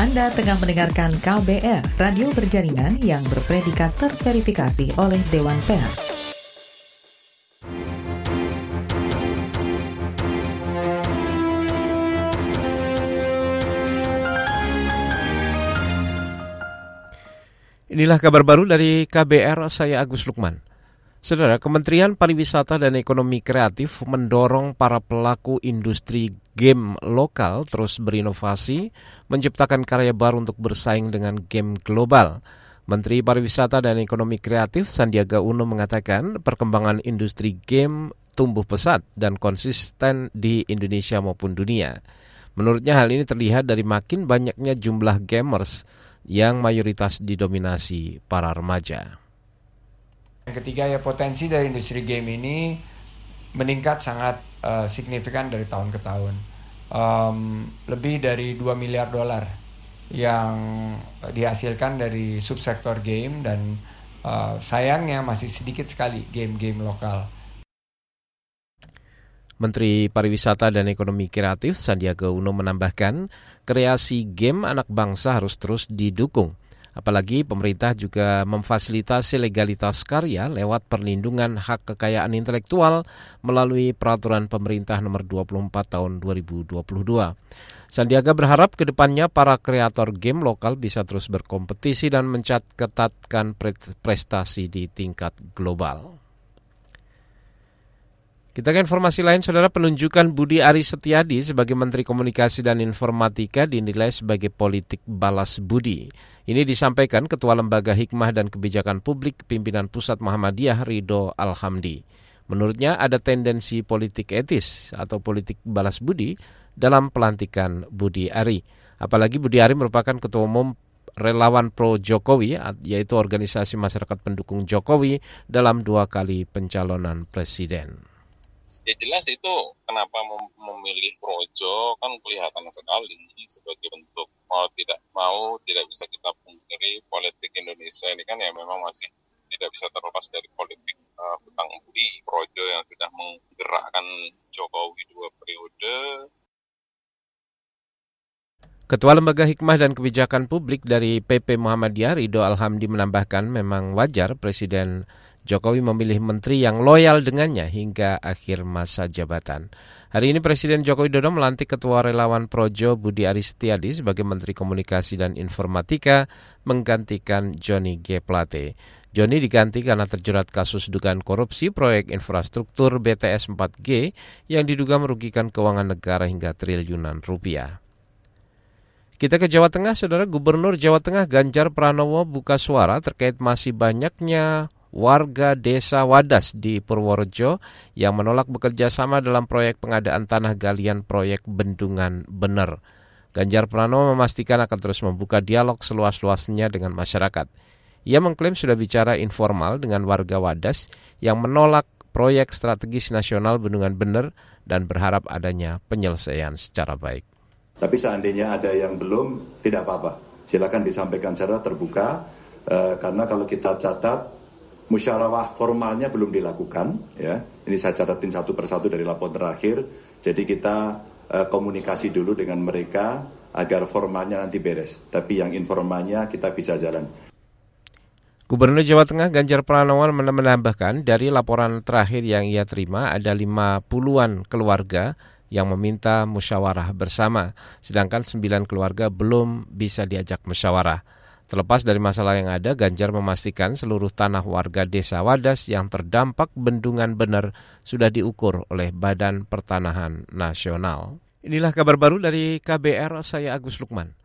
Anda tengah mendengarkan KBR, radio berjaringan yang berpredikat terverifikasi oleh Dewan Pers. Inilah kabar baru dari KBR, saya Agus Lukman. Saudara, Kementerian Pariwisata dan Ekonomi Kreatif mendorong para pelaku industri game lokal terus berinovasi, menciptakan karya baru untuk bersaing dengan game global. Menteri Pariwisata dan Ekonomi Kreatif Sandiaga Uno mengatakan perkembangan industri game tumbuh pesat dan konsisten di Indonesia maupun dunia. Menurutnya hal ini terlihat dari makin banyaknya jumlah gamers yang mayoritas didominasi para remaja. Yang ketiga ya potensi dari industri game ini meningkat sangat uh, signifikan dari tahun ke tahun. Um, lebih dari 2 miliar dolar yang dihasilkan dari subsektor game dan uh, sayangnya masih sedikit sekali game-game lokal. Menteri Pariwisata dan Ekonomi Kreatif Sandiaga Uno menambahkan, kreasi game anak bangsa harus terus didukung Apalagi pemerintah juga memfasilitasi legalitas karya lewat perlindungan hak kekayaan intelektual melalui peraturan pemerintah nomor 24 tahun 2022. Sandiaga berharap ke depannya para kreator game lokal bisa terus berkompetisi dan mencatatkan prestasi di tingkat global. Kita ke informasi lain, saudara penunjukan Budi Aris Setiadi sebagai Menteri Komunikasi dan Informatika dinilai sebagai politik balas budi. Ini disampaikan Ketua Lembaga Hikmah dan Kebijakan Publik Pimpinan Pusat Muhammadiyah Ridho Alhamdi. Menurutnya ada tendensi politik etis atau politik balas budi dalam pelantikan Budi Ari. Apalagi Budi Ari merupakan Ketua Umum Relawan Pro Jokowi, yaitu organisasi masyarakat pendukung Jokowi dalam dua kali pencalonan presiden ya jelas itu kenapa memilih projo kan kelihatan sekali sebagai bentuk mau tidak mau tidak bisa kita pungkiri politik Indonesia ini kan ya memang masih tidak bisa terlepas dari politik uh, hutang budi projo yang sudah menggerakkan Jokowi dua periode. Ketua Lembaga Hikmah dan Kebijakan Publik dari PP Muhammadiyah Ridho Alhamdi menambahkan memang wajar Presiden Jokowi memilih menteri yang loyal dengannya hingga akhir masa jabatan. Hari ini Presiden Joko Widodo melantik Ketua Relawan Projo Budi Aristiadi sebagai Menteri Komunikasi dan Informatika menggantikan Johnny G. Plate. Johnny diganti karena terjerat kasus dugaan korupsi proyek infrastruktur BTS 4G yang diduga merugikan keuangan negara hingga triliunan rupiah. Kita ke Jawa Tengah, Saudara Gubernur Jawa Tengah Ganjar Pranowo buka suara terkait masih banyaknya warga desa Wadas di Purworejo yang menolak bekerja sama dalam proyek pengadaan tanah galian proyek Bendungan Bener. Ganjar Pranowo memastikan akan terus membuka dialog seluas-luasnya dengan masyarakat. Ia mengklaim sudah bicara informal dengan warga Wadas yang menolak proyek strategis nasional Bendungan Bener dan berharap adanya penyelesaian secara baik. Tapi seandainya ada yang belum, tidak apa-apa. Silakan disampaikan secara terbuka, eh, karena kalau kita catat musyawarah formalnya belum dilakukan ya. Ini saya catatin satu persatu dari laporan terakhir. Jadi kita uh, komunikasi dulu dengan mereka agar formalnya nanti beres. Tapi yang informalnya kita bisa jalan. Gubernur Jawa Tengah Ganjar Pranowo menambahkan dari laporan terakhir yang ia terima ada lima puluhan keluarga yang meminta musyawarah bersama, sedangkan sembilan keluarga belum bisa diajak musyawarah. Terlepas dari masalah yang ada, Ganjar memastikan seluruh tanah warga desa Wadas yang terdampak bendungan benar sudah diukur oleh Badan Pertanahan Nasional. Inilah kabar baru dari KBR, saya Agus Lukman.